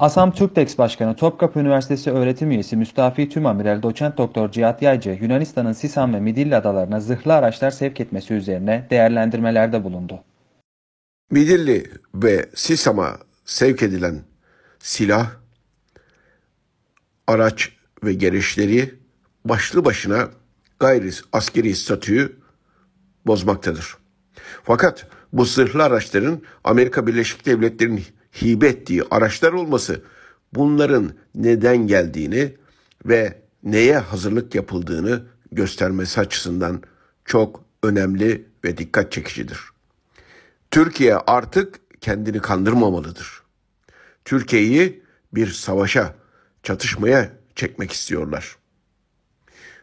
Asam Türktex Başkanı Topkapı Üniversitesi öğretim üyesi Müstafi Tümamiral Doçent Doktor Cihat Yaycı, Yunanistan'ın Sisam ve Midilli adalarına zırhlı araçlar sevk etmesi üzerine değerlendirmelerde bulundu. Midilli ve Sisam'a sevk edilen silah, araç ve gereçleri başlı başına gayri askeri statüyü bozmaktadır. Fakat bu zırhlı araçların Amerika Birleşik Devletleri'nin hibe ettiği araçlar olması bunların neden geldiğini ve neye hazırlık yapıldığını göstermesi açısından çok önemli ve dikkat çekicidir. Türkiye artık kendini kandırmamalıdır. Türkiye'yi bir savaşa, çatışmaya çekmek istiyorlar.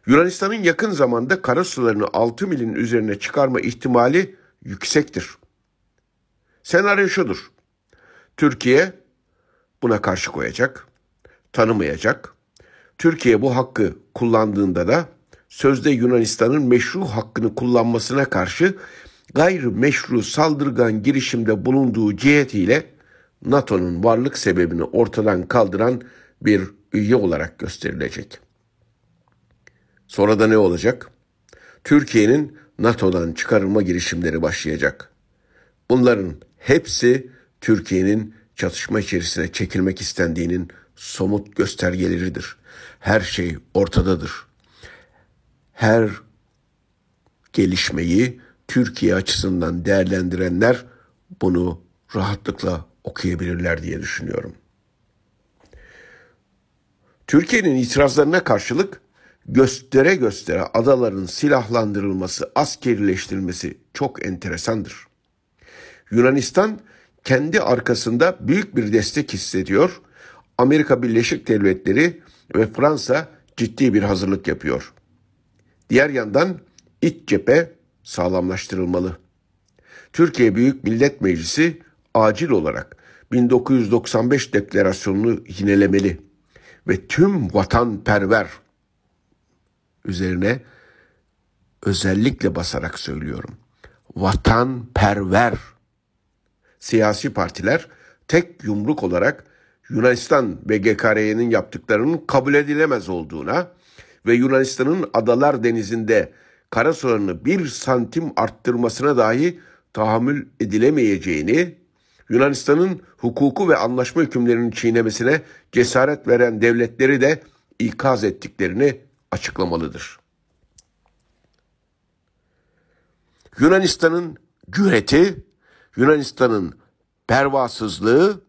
Yunanistan'ın yakın zamanda kara sularını 6 milin üzerine çıkarma ihtimali yüksektir. Senaryo şudur. Türkiye buna karşı koyacak, tanımayacak. Türkiye bu hakkı kullandığında da sözde Yunanistan'ın meşru hakkını kullanmasına karşı gayri meşru saldırgan girişimde bulunduğu cihetiyle NATO'nun varlık sebebini ortadan kaldıran bir üye olarak gösterilecek. Sonra da ne olacak? Türkiye'nin NATO'dan çıkarılma girişimleri başlayacak. Bunların hepsi Türkiye'nin çatışma içerisine çekilmek istendiğinin somut göstergeleridir. Her şey ortadadır. Her gelişmeyi Türkiye açısından değerlendirenler bunu rahatlıkla okuyabilirler diye düşünüyorum. Türkiye'nin itirazlarına karşılık göstere göstere adaların silahlandırılması, askerileştirilmesi çok enteresandır. Yunanistan kendi arkasında büyük bir destek hissediyor. Amerika Birleşik Devletleri ve Fransa ciddi bir hazırlık yapıyor. Diğer yandan iç cephe sağlamlaştırılmalı. Türkiye Büyük Millet Meclisi acil olarak 1995 deklarasyonunu yinelemeli ve tüm vatanperver üzerine özellikle basarak söylüyorum. Vatanperver siyasi partiler tek yumruk olarak Yunanistan ve GKR'nin yaptıklarının kabul edilemez olduğuna ve Yunanistan'ın Adalar Denizi'nde kara sularını bir santim arttırmasına dahi tahammül edilemeyeceğini, Yunanistan'ın hukuku ve anlaşma hükümlerinin çiğnemesine cesaret veren devletleri de ikaz ettiklerini açıklamalıdır. Yunanistan'ın cüreti Yunanistan'ın pervasızlığı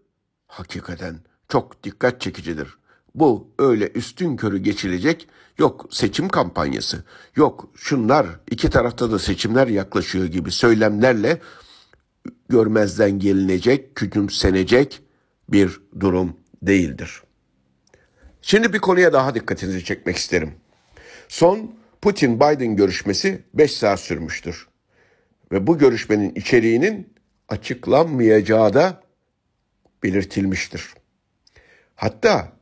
hakikaten çok dikkat çekicidir. Bu öyle üstün körü geçilecek yok seçim kampanyası yok şunlar iki tarafta da seçimler yaklaşıyor gibi söylemlerle görmezden gelinecek, küçümsenecek bir durum değildir. Şimdi bir konuya daha dikkatinizi çekmek isterim. Son Putin-Biden görüşmesi 5 saat sürmüştür. Ve bu görüşmenin içeriğinin açıklanmayacağı da belirtilmiştir. Hatta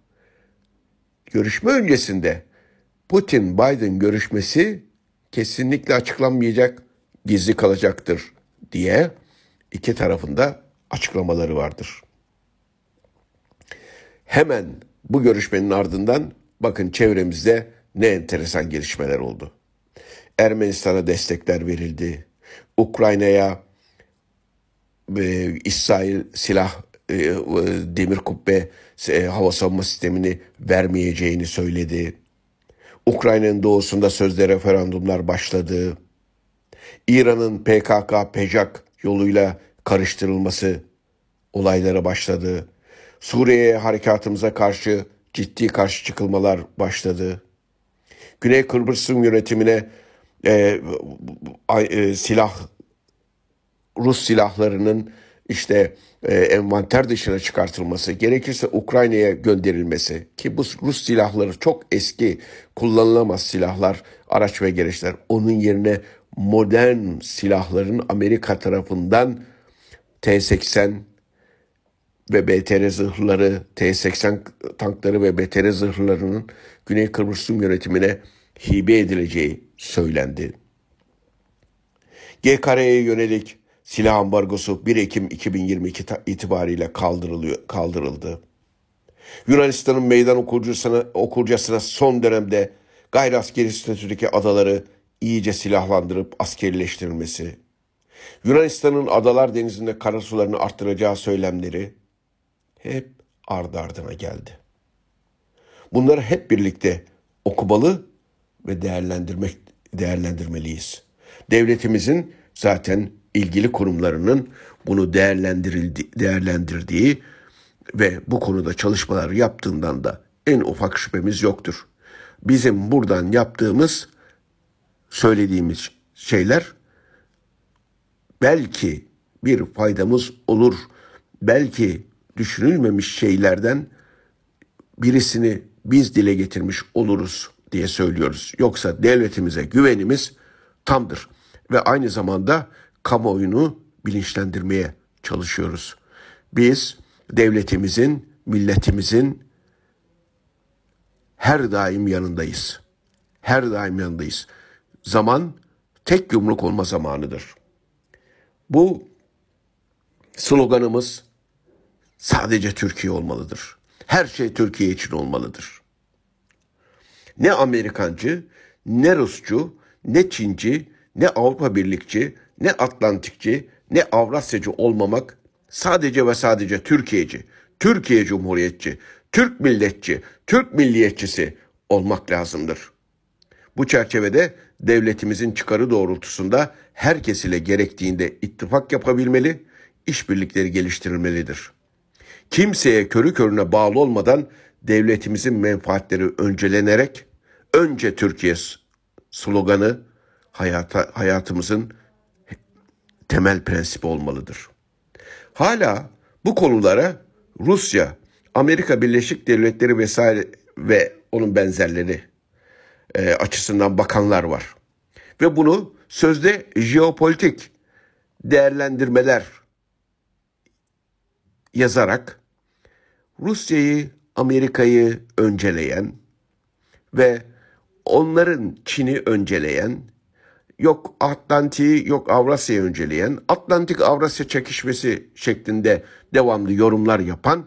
görüşme öncesinde Putin-Biden görüşmesi kesinlikle açıklanmayacak, gizli kalacaktır diye iki tarafında açıklamaları vardır. Hemen bu görüşmenin ardından bakın çevremizde ne enteresan gelişmeler oldu. Ermenistan'a destekler verildi. Ukrayna'ya e, İsrail silah e, e, demir kubbe e, hava savunma sistemini vermeyeceğini söyledi. Ukrayna'nın doğusunda sözde referandumlar başladı. İran'ın PKK, PEJAK yoluyla karıştırılması olaylara başladı. Suriye'ye harekatımıza karşı ciddi karşı çıkılmalar başladı. Güney Kıbrıs'ın yönetimine e, e, silah Rus silahlarının işte e, envanter dışına çıkartılması, gerekirse Ukrayna'ya gönderilmesi ki bu Rus silahları çok eski kullanılamaz silahlar, araç ve gereçler. Onun yerine modern silahların Amerika tarafından T-80 ve BTR zırhları, T-80 tankları ve BTR zırhlarının Güney Kıbrıs Rum yönetimine hibe edileceği söylendi. GKR'ye yönelik silah ambargosu 1 Ekim 2022 itibariyle kaldırılıyor, kaldırıldı. Yunanistan'ın meydan okurcasına, okurcasına son dönemde gayri askeri statüdeki adaları iyice silahlandırıp askerileştirilmesi, Yunanistan'ın adalar denizinde karasularını arttıracağı söylemleri hep ardı ardına geldi. Bunları hep birlikte okumalı ve değerlendirmek değerlendirmeliyiz. Devletimizin zaten ilgili kurumlarının bunu değerlendirildi, değerlendirdiği ve bu konuda çalışmalar yaptığından da en ufak şüphemiz yoktur. Bizim buradan yaptığımız, söylediğimiz şeyler belki bir faydamız olur. Belki düşünülmemiş şeylerden birisini biz dile getirmiş oluruz diye söylüyoruz. Yoksa devletimize güvenimiz tamdır ve aynı zamanda kamuoyunu bilinçlendirmeye çalışıyoruz. Biz devletimizin, milletimizin her daim yanındayız. Her daim yanındayız. Zaman tek yumruk olma zamanıdır. Bu sloganımız sadece Türkiye olmalıdır. Her şey Türkiye için olmalıdır. Ne Amerikancı, ne Rusçu, ne Çinci, ne Avrupa Birlikçi, ne Atlantikçi, ne Avrasyacı olmamak sadece ve sadece Türkiye'ci, Türkiye Cumhuriyetçi, Türk milletçi, Türk milliyetçisi olmak lazımdır. Bu çerçevede devletimizin çıkarı doğrultusunda herkes ile gerektiğinde ittifak yapabilmeli, işbirlikleri geliştirilmelidir. Kimseye körü körüne bağlı olmadan devletimizin menfaatleri öncelenerek önce Türkiye sloganı hayata, hayatımızın temel prensibi olmalıdır. Hala bu konulara Rusya, Amerika Birleşik Devletleri vesaire ve onun benzerleri e, açısından bakanlar var. Ve bunu sözde jeopolitik değerlendirmeler yazarak Rusya'yı, Amerika'yı önceleyen ve onların Çin'i önceleyen, yok Atlantik'i yok Avrasya'yı önceleyen, Atlantik Avrasya çekişmesi şeklinde devamlı yorumlar yapan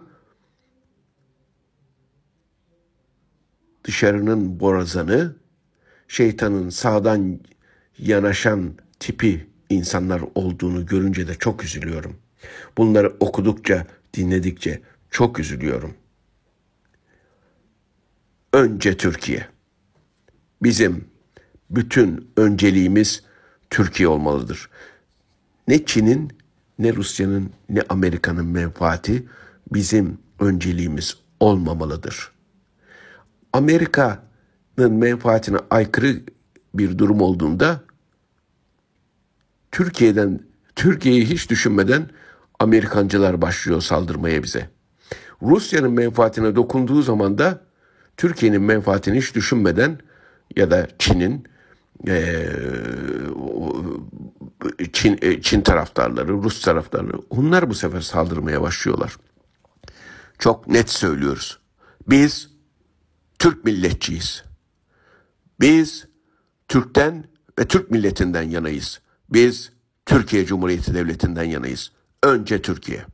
dışarının borazanı, şeytanın sağdan yanaşan tipi insanlar olduğunu görünce de çok üzülüyorum. Bunları okudukça, dinledikçe çok üzülüyorum. Önce Türkiye. Bizim bütün önceliğimiz Türkiye olmalıdır. Ne Çin'in, ne Rusya'nın, ne Amerika'nın menfaati bizim önceliğimiz olmamalıdır. Amerika'nın menfaatine aykırı bir durum olduğunda Türkiye'den Türkiye'yi hiç düşünmeden Amerikancılar başlıyor saldırmaya bize. Rusya'nın menfaatine dokunduğu zaman da Türkiye'nin menfaatini hiç düşünmeden ya da Çin'in e, Çin, e, Çin taraftarları, Rus taraftarları onlar bu sefer saldırmaya başlıyorlar. Çok net söylüyoruz. Biz Türk milletçiyiz. Biz Türk'ten ve Türk milletinden yanayız. Biz Türkiye Cumhuriyeti Devleti'nden yanayız. Önce Türkiye.